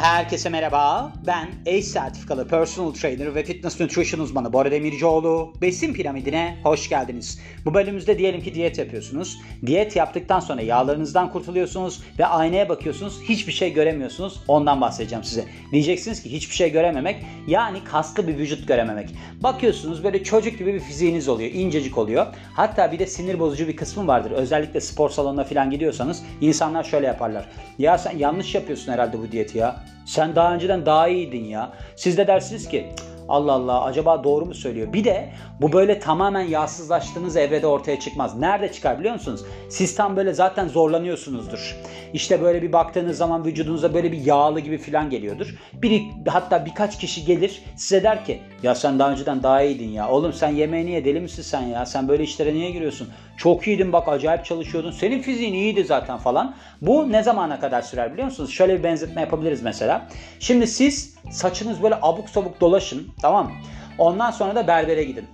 Herkese merhaba. Ben ACE sertifikalı personal trainer ve fitness nutrition uzmanı Bora Demircioğlu. Besin piramidine hoş geldiniz. Bu bölümümüzde diyelim ki diyet yapıyorsunuz. Diyet yaptıktan sonra yağlarınızdan kurtuluyorsunuz ve aynaya bakıyorsunuz. Hiçbir şey göremiyorsunuz. Ondan bahsedeceğim size. Diyeceksiniz ki hiçbir şey görememek yani kaslı bir vücut görememek. Bakıyorsunuz böyle çocuk gibi bir fiziğiniz oluyor. incecik oluyor. Hatta bir de sinir bozucu bir kısmı vardır. Özellikle spor salonuna falan gidiyorsanız insanlar şöyle yaparlar. Ya sen yanlış yapıyorsun herhalde bu diyeti ya. Sen daha önceden daha iyiydin ya. Siz de dersiniz ki Allah Allah acaba doğru mu söylüyor? Bir de bu böyle tamamen yağsızlaştığınız evrede ortaya çıkmaz. Nerede çıkar biliyor musunuz? Siz tam böyle zaten zorlanıyorsunuzdur. İşte böyle bir baktığınız zaman vücudunuza böyle bir yağlı gibi falan geliyordur. Bir hatta birkaç kişi gelir size der ki ya sen daha önceden daha iyiydin ya. Oğlum sen yemeğini ye deli misin sen ya? Sen böyle işlere niye giriyorsun? Çok iyiydin bak acayip çalışıyordun. Senin fiziğin iyiydi zaten falan. Bu ne zamana kadar sürer biliyor musunuz? Şöyle bir benzetme yapabiliriz mesela. Şimdi siz saçınız böyle abuk sabuk dolaşın tamam? Ondan sonra da berbere gidin.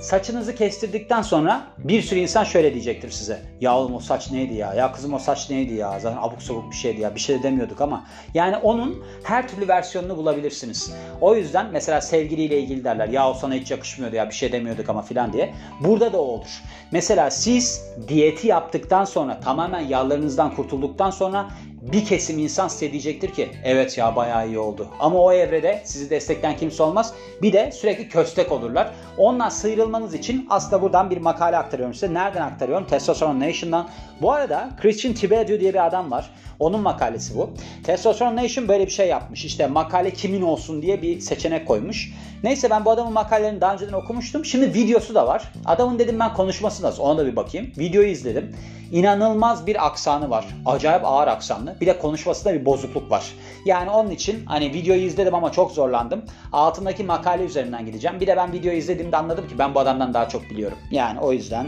Saçınızı kestirdikten sonra bir sürü insan şöyle diyecektir size. Ya oğlum o saç neydi ya? Ya kızım o saç neydi ya? Zaten abuk sabuk bir şeydi ya. Bir şey de demiyorduk ama. Yani onun her türlü versiyonunu bulabilirsiniz. O yüzden mesela sevgiliyle ilgili derler. Ya o sana hiç yakışmıyordu ya bir şey demiyorduk ama filan diye. Burada da o olur. Mesela siz diyeti yaptıktan sonra tamamen yağlarınızdan kurtulduktan sonra bir kesim insan size diyecektir ki evet ya bayağı iyi oldu. Ama o evrede sizi destekleyen kimse olmaz. Bir de sürekli köstek olurlar. Ondan sıyrılmanız için aslında buradan bir makale aktarıyorum size. Nereden aktarıyorum? Testosterone Nation'dan. Bu arada Christian Tiberiu diye bir adam var. Onun makalesi bu. Testosterone Nation böyle bir şey yapmış. İşte makale kimin olsun diye bir seçenek koymuş. Neyse ben bu adamın makalelerini daha önceden okumuştum. Şimdi videosu da var. Adamın dedim ben konuşması nasıl ona da bir bakayım. Videoyu izledim. İnanılmaz bir aksanı var. Acayip ağır aksanlı. Bir de konuşmasında bir bozukluk var. Yani onun için hani videoyu izledim ama çok zorlandım. Altındaki makale üzerinden gideceğim. Bir de ben videoyu izlediğimde anladım ki ben bu adamdan daha çok biliyorum. Yani o yüzden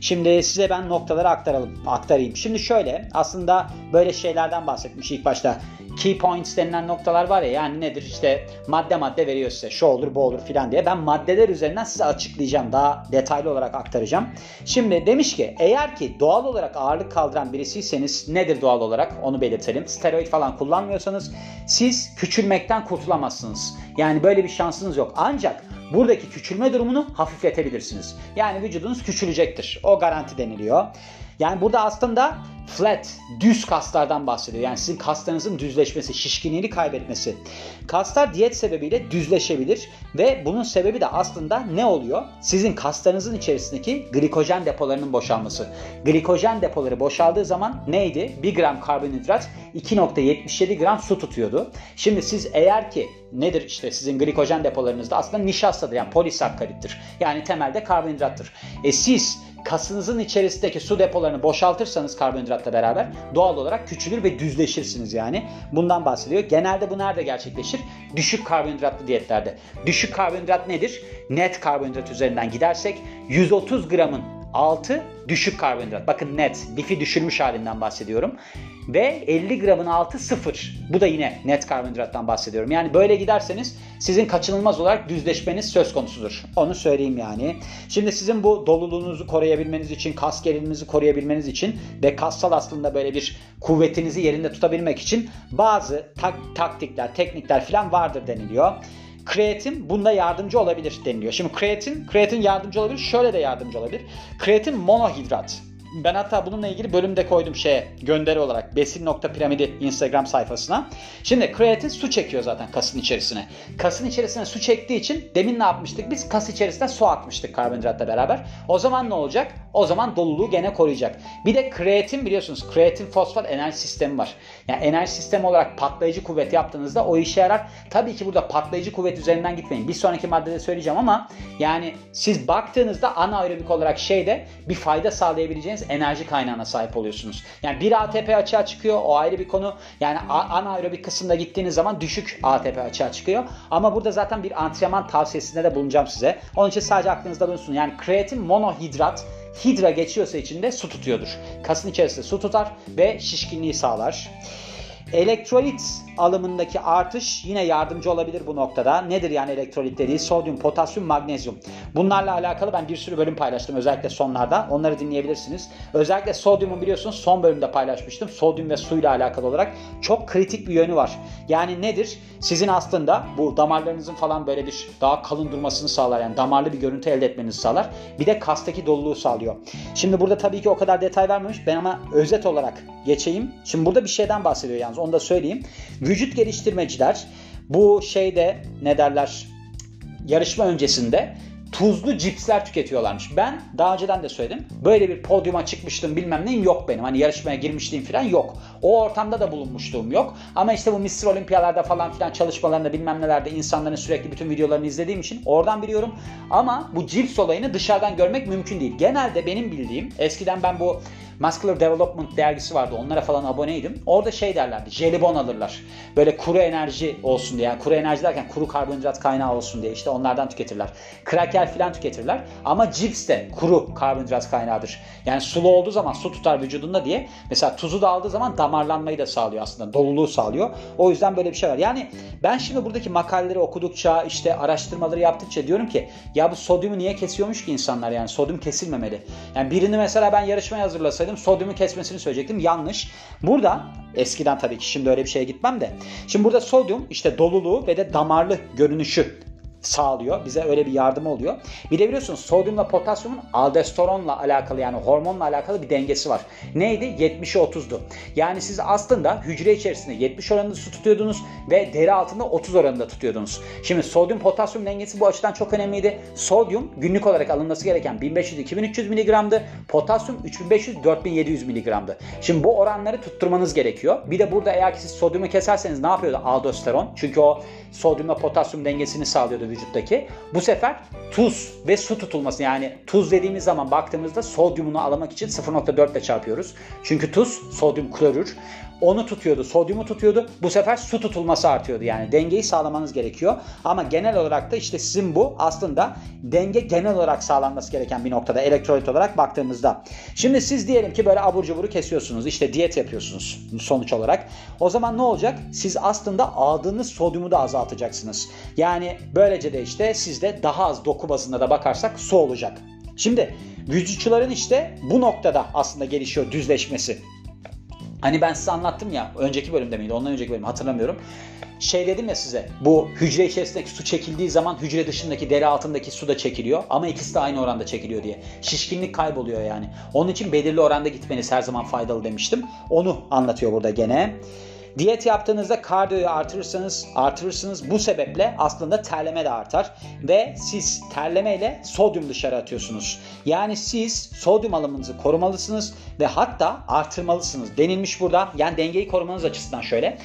Şimdi size ben noktaları aktaralım, aktarayım. Şimdi şöyle aslında böyle şeylerden bahsetmiş ilk başta. Key points denilen noktalar var ya yani nedir işte madde madde veriyor size şu olur bu olur filan diye. Ben maddeler üzerinden size açıklayacağım daha detaylı olarak aktaracağım. Şimdi demiş ki eğer ki doğal olarak ağırlık kaldıran birisiyseniz nedir doğal olarak onu belirtelim. Steroid falan kullanmıyorsanız siz küçülmekten kurtulamazsınız. Yani böyle bir şansınız yok. Ancak buradaki küçülme durumunu hafifletebilirsiniz. Yani vücudunuz küçülecektir. O garanti deniliyor. Yani burada aslında flat, düz kaslardan bahsediyor. Yani sizin kaslarınızın düzleşmesi, şişkinliğini kaybetmesi. Kaslar diyet sebebiyle düzleşebilir ve bunun sebebi de aslında ne oluyor? Sizin kaslarınızın içerisindeki glikojen depolarının boşalması. Glikojen depoları boşaldığı zaman neydi? 1 gram karbonhidrat 2.77 gram su tutuyordu. Şimdi siz eğer ki nedir işte sizin glikojen depolarınızda aslında nişastadır yani polisakkarittir. Yani temelde karbonhidrattır. E siz kasınızın içerisindeki su depolarını boşaltırsanız karbonhidratla beraber doğal olarak küçülür ve düzleşirsiniz yani. Bundan bahsediyor. Genelde bu nerede gerçekleşir? Düşük karbonhidratlı diyetlerde. Düşük karbonhidrat nedir? Net karbonhidrat üzerinden gidersek 130 gramın altı düşük karbonhidrat. Bakın net, lifi düşürmüş halinden bahsediyorum. Ve 50 gramın altı sıfır. Bu da yine net karbonhidrattan bahsediyorum. Yani böyle giderseniz sizin kaçınılmaz olarak düzleşmeniz söz konusudur. Onu söyleyeyim yani. Şimdi sizin bu doluluğunuzu koruyabilmeniz için, kas geriliminizi koruyabilmeniz için ve kassal aslında böyle bir kuvvetinizi yerinde tutabilmek için bazı tak taktikler, teknikler falan vardır deniliyor. Kreatin bunda yardımcı olabilir deniliyor. Şimdi kreatin, kreatin yardımcı olabilir. Şöyle de yardımcı olabilir. Kreatin monohidrat. Ben hatta bununla ilgili bölümde koydum şeye gönderi olarak besin.piramidi Instagram sayfasına. Şimdi kreatin su çekiyor zaten kasın içerisine. Kasın içerisine su çektiği için demin ne yapmıştık? Biz kas içerisine su atmıştık karbonhidratla beraber. O zaman ne olacak? O zaman doluluğu gene koruyacak. Bir de kreatin biliyorsunuz kreatin fosfat enerji sistemi var. Yani enerji sistemi olarak patlayıcı kuvvet yaptığınızda o işe yarar. Tabii ki burada patlayıcı kuvvet üzerinden gitmeyin. Bir sonraki maddede söyleyeceğim ama yani siz baktığınızda anaerobik olarak şeyde bir fayda sağlayabileceğiniz alabileceğiniz enerji kaynağına sahip oluyorsunuz. Yani bir ATP açığa çıkıyor o ayrı bir konu. Yani anaerobik kısımda gittiğiniz zaman düşük ATP açığa çıkıyor. Ama burada zaten bir antrenman tavsiyesinde de bulunacağım size. Onun için sadece aklınızda bulunsun. Yani kreatin monohidrat hidra geçiyorsa içinde su tutuyordur. Kasın içerisinde su tutar ve şişkinliği sağlar. Elektrolit alımındaki artış yine yardımcı olabilir bu noktada. Nedir yani elektrolit dediği? Sodyum, potasyum, magnezyum. Bunlarla alakalı ben bir sürü bölüm paylaştım özellikle sonlarda. Onları dinleyebilirsiniz. Özellikle sodyumu biliyorsunuz son bölümde paylaşmıştım. Sodyum ve suyla alakalı olarak çok kritik bir yönü var. Yani nedir? Sizin aslında bu damarlarınızın falan böyle bir daha kalın durmasını sağlar. Yani damarlı bir görüntü elde etmenizi sağlar. Bir de kastaki doluluğu sağlıyor. Şimdi burada tabii ki o kadar detay vermemiş. Ben ama özet olarak geçeyim. Şimdi burada bir şeyden bahsediyor yalnız onu da söyleyeyim. Vücut geliştirmeciler bu şeyde ne derler yarışma öncesinde tuzlu cipsler tüketiyorlarmış. Ben daha önceden de söyledim. Böyle bir podyuma çıkmıştım bilmem neyim yok benim. Hani yarışmaya girmişliğim falan yok. O ortamda da bulunmuşluğum yok. Ama işte bu Mr. Olimpiyalarda falan filan çalışmalarında bilmem nelerde insanların sürekli bütün videolarını izlediğim için oradan biliyorum. Ama bu cips olayını dışarıdan görmek mümkün değil. Genelde benim bildiğim eskiden ben bu Muscular Development dergisi vardı. Onlara falan aboneydim. Orada şey derlerdi. Jelibon alırlar. Böyle kuru enerji olsun diye. Yani kuru enerji derken kuru karbonhidrat kaynağı olsun diye. işte onlardan tüketirler. Kraker falan tüketirler. Ama cips de kuru karbonhidrat kaynağıdır. Yani sulu olduğu zaman su tutar vücudunda diye. Mesela tuzu da aldığı zaman damarlanmayı da sağlıyor aslında. Doluluğu sağlıyor. O yüzden böyle bir şey var. Yani ben şimdi buradaki makaleleri okudukça işte araştırmaları yaptıkça diyorum ki ya bu sodyumu niye kesiyormuş ki insanlar yani sodyum kesilmemeli. Yani birini mesela ben yarışmaya hazırlasaydım olsaydım sodyumu kesmesini söyleyecektim. Yanlış. Burada eskiden tabii ki şimdi öyle bir şeye gitmem de. Şimdi burada sodyum işte doluluğu ve de damarlı görünüşü sağlıyor. Bize öyle bir yardım oluyor. Bir de biliyorsunuz sodyumla potasyumun aldosteronla alakalı yani hormonla alakalı bir dengesi var. Neydi? 70'e 30'du. Yani siz aslında hücre içerisinde 70 oranında su tutuyordunuz ve deri altında 30 oranında tutuyordunuz. Şimdi sodyum potasyum dengesi bu açıdan çok önemliydi. Sodyum günlük olarak alınması gereken 1500-2300 mg'dı. Potasyum 3500-4700 mg'dı. Şimdi bu oranları tutturmanız gerekiyor. Bir de burada eğer ki siz sodyumu keserseniz ne yapıyordu aldosteron? Çünkü o sodyumla potasyum dengesini sağlıyordu vücuttaki. Bu sefer tuz ve su tutulması yani tuz dediğimiz zaman baktığımızda sodyumunu alamak için 0.4 ile çarpıyoruz. Çünkü tuz sodyum klorür onu tutuyordu, sodyumu tutuyordu. Bu sefer su tutulması artıyordu. Yani dengeyi sağlamanız gerekiyor. Ama genel olarak da işte sizin bu aslında denge genel olarak sağlanması gereken bir noktada elektrolit olarak baktığımızda. Şimdi siz diyelim ki böyle abur cuburu kesiyorsunuz. işte diyet yapıyorsunuz sonuç olarak. O zaman ne olacak? Siz aslında aldığınız sodyumu da azaltacaksınız. Yani böylece de işte sizde daha az doku bazında da bakarsak su olacak. Şimdi vücutçuların işte bu noktada aslında gelişiyor düzleşmesi. Hani ben size anlattım ya önceki bölümde miydi ondan önceki bölüm hatırlamıyorum. Şey dedim ya size bu hücre içerisindeki su çekildiği zaman hücre dışındaki deri altındaki su da çekiliyor ama ikisi de aynı oranda çekiliyor diye. Şişkinlik kayboluyor yani. Onun için belirli oranda gitmeniz her zaman faydalı demiştim. Onu anlatıyor burada gene. Diyet yaptığınızda kardiyoyu artırırsanız artırırsınız. Bu sebeple aslında terleme de artar ve siz terlemeyle sodyum dışarı atıyorsunuz. Yani siz sodyum alımınızı korumalısınız ve hatta artırmalısınız. Denilmiş burada. Yani dengeyi korumanız açısından şöyle.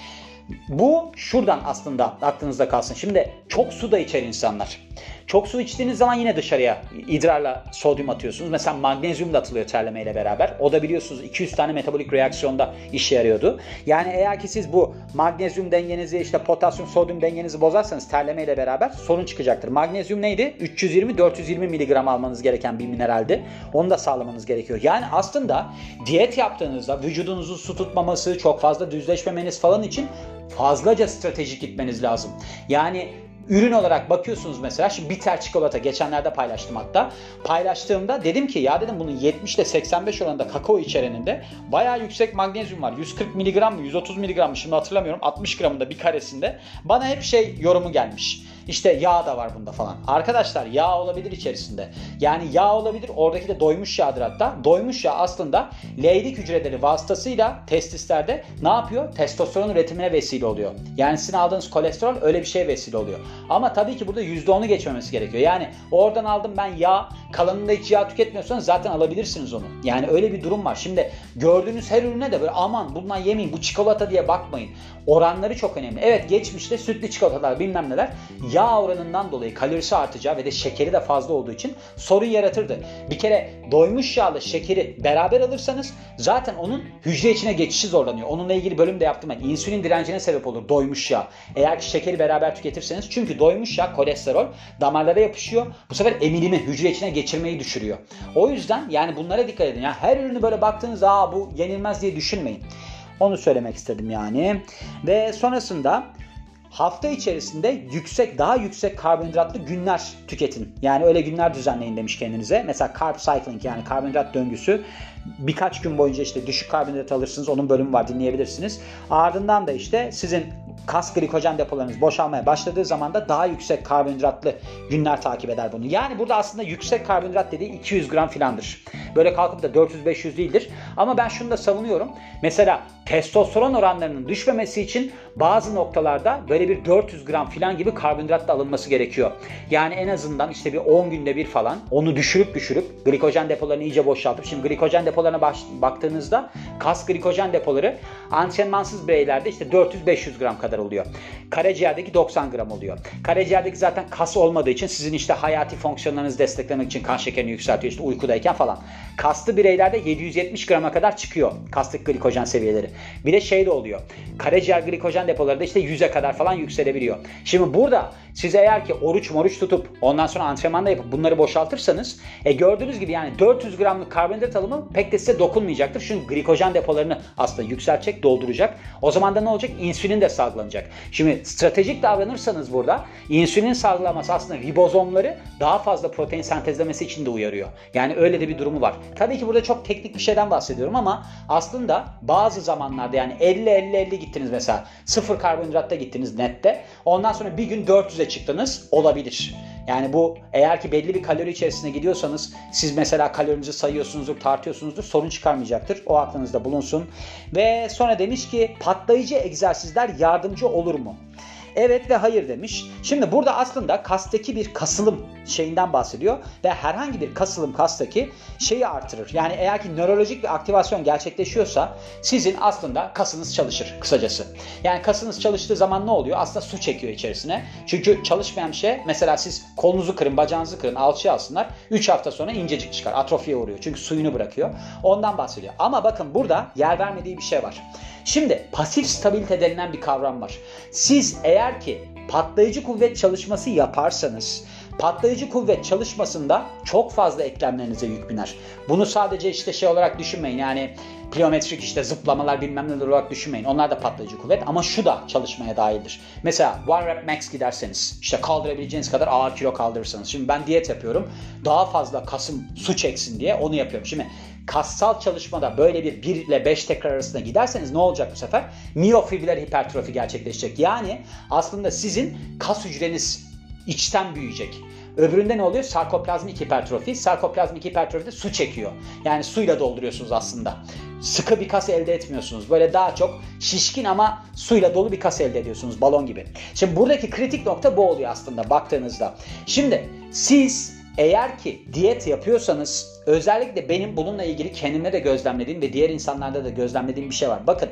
Bu şuradan aslında aklınızda kalsın. Şimdi çok su da içer insanlar. Çok su içtiğiniz zaman yine dışarıya idrarla sodyum atıyorsunuz. Mesela magnezyum da atılıyor terlemeyle beraber. O da biliyorsunuz 200 tane metabolik reaksiyonda işe yarıyordu. Yani eğer ki siz bu magnezyum dengenizi işte potasyum sodyum dengenizi bozarsanız terlemeyle beraber sorun çıkacaktır. Magnezyum neydi? 320-420 mg almanız gereken bir mineraldi. Onu da sağlamanız gerekiyor. Yani aslında diyet yaptığınızda vücudunuzun su tutmaması, çok fazla düzleşmemeniz falan için fazlaca stratejik gitmeniz lazım. Yani ürün olarak bakıyorsunuz mesela şimdi bitter çikolata geçenlerde paylaştım hatta. Paylaştığımda dedim ki ya dedim bunun 70 ile 85 oranında kakao içereninde bayağı yüksek magnezyum var. 140 mg mı 130 mg mı şimdi hatırlamıyorum 60 gramında bir karesinde. Bana hep şey yorumu gelmiş. İşte yağ da var bunda falan. Arkadaşlar yağ olabilir içerisinde. Yani yağ olabilir. Oradaki de doymuş yağdır hatta. Doymuş yağ aslında Leydig hücreleri vasıtasıyla testislerde ne yapıyor? Testosteron üretimine vesile oluyor. Yani sizin aldığınız kolesterol öyle bir şeye vesile oluyor. Ama tabii ki burada %10'u geçmemesi gerekiyor. Yani oradan aldım ben yağ, kalanında hiç yağ tüketmiyorsanız zaten alabilirsiniz onu. Yani öyle bir durum var. Şimdi gördüğünüz her ürüne de böyle aman bundan yemeyin bu çikolata diye bakmayın. Oranları çok önemli. Evet geçmişte sütlü çikolatalar bilmem neler yağ oranından dolayı kalorisi artacağı ve de şekeri de fazla olduğu için sorun yaratırdı. Bir kere doymuş yağlı şekeri beraber alırsanız zaten onun hücre içine geçişi zorlanıyor. Onunla ilgili bölüm de yaptım ben. İnsülin direncine sebep olur doymuş yağ. Eğer ki şekeri beraber tüketirseniz çünkü doymuş yağ kolesterol damarlara yapışıyor. Bu sefer emilimi hücre içine geçirmeyi düşürüyor. O yüzden yani bunlara dikkat edin. Yani her ürünü böyle baktığınızda Aa, bu yenilmez diye düşünmeyin. Onu söylemek istedim yani. Ve sonrasında hafta içerisinde yüksek daha yüksek karbonhidratlı günler tüketin. Yani öyle günler düzenleyin demiş kendinize. Mesela carb cycling yani karbonhidrat döngüsü birkaç gün boyunca işte düşük karbonhidrat alırsınız. Onun bölümü var dinleyebilirsiniz. Ardından da işte sizin kas glikojen depolarınız boşalmaya başladığı zaman da daha yüksek karbonhidratlı günler takip eder bunu. Yani burada aslında yüksek karbonhidrat dediği 200 gram filandır. Böyle kalkıp da 400-500 değildir. Ama ben şunu da savunuyorum. Mesela testosteron oranlarının düşmemesi için bazı noktalarda böyle bir 400 gram filan gibi karbonhidrat da alınması gerekiyor. Yani en azından işte bir 10 günde bir falan onu düşürüp düşürüp glikojen depolarını iyice boşaltıp şimdi glikojen depolarına baş, baktığınızda kas glikojen depoları antrenmansız bireylerde işte 400-500 gram kadar oluyor. Karaciğerdeki 90 gram oluyor. Karaciğerdeki zaten kas olmadığı için sizin işte hayati fonksiyonlarınızı desteklemek için kan şekerini yükseltiyor işte uykudayken falan. Kaslı bireylerde 770 grama kadar çıkıyor kastık glikojen seviyeleri. Bir de şey de oluyor. Karaciğer glikojen depoları da işte 100'e kadar falan yükselebiliyor. Şimdi burada siz eğer ki oruç moruç tutup ondan sonra antrenmanda yapıp bunları boşaltırsanız e gördüğünüz gibi yani 400 gramlık karbonhidrat alımı pek de size dokunmayacaktır. Çünkü glikojen depolarını aslında yükseltecek, dolduracak. O zaman da ne olacak? İnsülin de salgılanacak. Şimdi stratejik davranırsanız burada insülin salgılaması aslında ribozomları daha fazla protein sentezlemesi için de uyarıyor. Yani öyle de bir durumu var. Tabii ki burada çok teknik bir şeyden bahsediyorum ama aslında bazı zamanlarda yani 50-50-50 gittiniz mesela. Sıfır karbonhidratta gittiniz nette. Ondan sonra bir gün 400'e çıktınız olabilir. Yani bu eğer ki belli bir kalori içerisine gidiyorsanız siz mesela kalorinizi sayıyorsunuzdur, tartıyorsunuzdur sorun çıkarmayacaktır. O aklınızda bulunsun. Ve sonra demiş ki patlayıcı egzersizler yardımcı olur mu? Evet ve hayır demiş. Şimdi burada aslında kastaki bir kasılım şeyinden bahsediyor ve herhangi bir kasılım kastaki şeyi artırır. Yani eğer ki nörolojik bir aktivasyon gerçekleşiyorsa sizin aslında kasınız çalışır kısacası. Yani kasınız çalıştığı zaman ne oluyor? Aslında su çekiyor içerisine. Çünkü çalışmayan bir şey mesela siz kolunuzu kırın, bacağınızı kırın, alçıya alsınlar. 3 hafta sonra incecik çıkar. Atrofiye uğruyor. Çünkü suyunu bırakıyor. Ondan bahsediyor. Ama bakın burada yer vermediği bir şey var. Şimdi pasif stabilite denilen bir kavram var. Siz eğer ki patlayıcı kuvvet çalışması yaparsanız patlayıcı kuvvet çalışmasında çok fazla eklemlerinize yük biner. Bunu sadece işte şey olarak düşünmeyin yani pliometrik işte zıplamalar bilmem neler olarak düşünmeyin. Onlar da patlayıcı kuvvet ama şu da çalışmaya dahildir. Mesela one rep max giderseniz işte kaldırabileceğiniz kadar ağır kilo kaldırırsanız. Şimdi ben diyet yapıyorum. Daha fazla kasım su çeksin diye onu yapıyorum. Şimdi kassal çalışmada böyle bir 1 ile 5 tekrar arasında giderseniz ne olacak bu sefer? Miyofibriller hipertrofi gerçekleşecek. Yani aslında sizin kas hücreniz içten büyüyecek. Öbüründe ne oluyor? Sarkoplazmik hipertrofi. Sarkoplazmik hipertrofi de su çekiyor. Yani suyla dolduruyorsunuz aslında. Sıkı bir kas elde etmiyorsunuz. Böyle daha çok şişkin ama suyla dolu bir kas elde ediyorsunuz balon gibi. Şimdi buradaki kritik nokta bu oluyor aslında baktığınızda. Şimdi siz eğer ki diyet yapıyorsanız özellikle benim bununla ilgili kendimde de gözlemlediğim ve diğer insanlarda da gözlemlediğim bir şey var. Bakın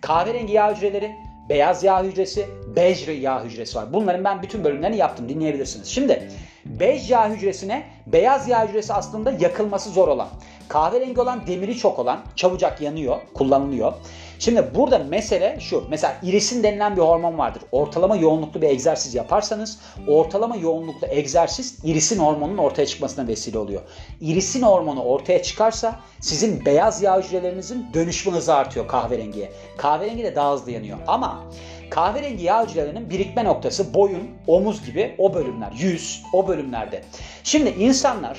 kahverengi yağ hücreleri, beyaz yağ hücresi, bej yağ hücresi var. Bunların ben bütün bölümlerini yaptım dinleyebilirsiniz. Şimdi bej yağ hücresine beyaz yağ hücresi aslında yakılması zor olan. Kahverengi olan demiri çok olan çabucak yanıyor, kullanılıyor. Şimdi burada mesele şu. Mesela irisin denilen bir hormon vardır. Ortalama yoğunluklu bir egzersiz yaparsanız ortalama yoğunluklu egzersiz irisin hormonunun ortaya çıkmasına vesile oluyor. İrisin hormonu ortaya çıkarsa sizin beyaz yağ hücrelerinizin dönüşme hızı artıyor kahverengiye. Kahverengi de daha hızlı yanıyor. Ama kahverengi yağ hücrelerinin birikme noktası boyun, omuz gibi o bölümler, yüz o bölümlerde. Şimdi insanlar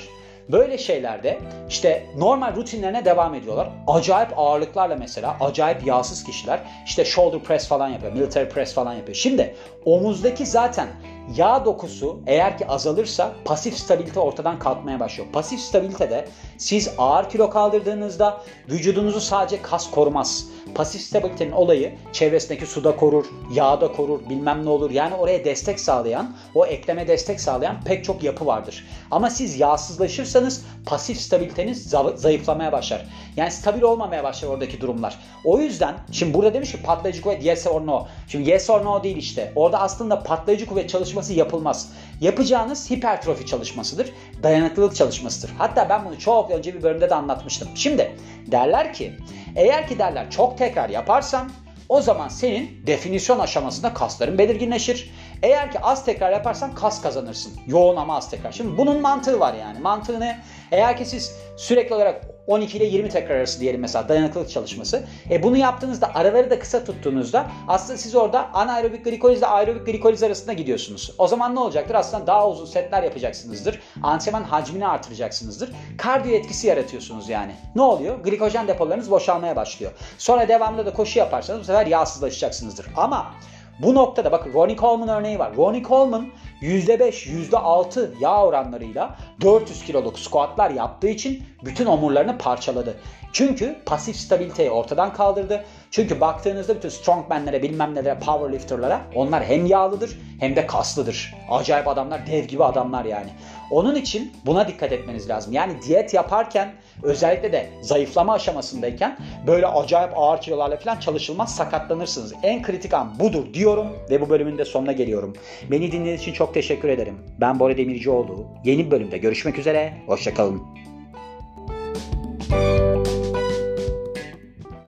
Böyle şeylerde işte normal rutinlerine devam ediyorlar. Acayip ağırlıklarla mesela acayip yağsız kişiler işte shoulder press falan yapıyor, military press falan yapıyor. Şimdi omuzdaki zaten yağ dokusu eğer ki azalırsa pasif stabilite ortadan kalkmaya başlıyor. Pasif stabilitede siz ağır kilo kaldırdığınızda vücudunuzu sadece kas korumaz. Pasif stabilitenin olayı çevresindeki suda korur, yağda korur, bilmem ne olur. Yani oraya destek sağlayan, o ekleme destek sağlayan pek çok yapı vardır. Ama siz yağsızlaşırsanız pasif stabiliteniz zayıflamaya başlar. Yani stabil olmamaya başlar oradaki durumlar. O yüzden şimdi burada demiş ki patlayıcı kuvvet yes or no. Şimdi yes or no değil işte. Orada aslında patlayıcı kuvvet çalışması yapılmaz. Yapacağınız hipertrofi çalışmasıdır. Dayanıklılık çalışmasıdır. Hatta ben bunu çok önce bir bölümde de anlatmıştım. Şimdi derler ki eğer ki derler çok tekrar yaparsan o zaman senin definisyon aşamasında kasların belirginleşir. Eğer ki az tekrar yaparsan kas kazanırsın. Yoğun ama az tekrar. Şimdi bunun mantığı var yani. Mantığı ne? Eğer ki siz sürekli olarak 12 ile 20 tekrar arası diyelim mesela dayanıklılık çalışması. E bunu yaptığınızda araları da kısa tuttuğunuzda aslında siz orada anaerobik glikoliz ile aerobik glikoliz arasında gidiyorsunuz. O zaman ne olacaktır? Aslında daha uzun setler yapacaksınızdır. Antrenman hacmini artıracaksınızdır. Kardiyo etkisi yaratıyorsunuz yani. Ne oluyor? Glikojen depolarınız boşalmaya başlıyor. Sonra devamlı da koşu yaparsanız bu sefer yağsızlaşacaksınızdır. Ama bu noktada bakın Ronnie Coleman örneği var. Ronnie Coleman %5, %6 yağ oranlarıyla 400 kiloluk squatlar yaptığı için bütün omurlarını parçaladı. Çünkü pasif stabiliteyi ortadan kaldırdı. Çünkü baktığınızda bütün strongmanlere bilmem nelere powerlifterlara onlar hem yağlıdır hem de kaslıdır. Acayip adamlar dev gibi adamlar yani. Onun için buna dikkat etmeniz lazım. Yani diyet yaparken özellikle de zayıflama aşamasındayken böyle acayip ağır kilolarla falan çalışılmaz sakatlanırsınız. En kritik an budur diyorum ve bu bölümün de sonuna geliyorum. Beni dinlediğiniz için çok teşekkür ederim. Ben Bora Demircioğlu. Yeni bir bölümde görüşmek üzere. Hoşçakalın.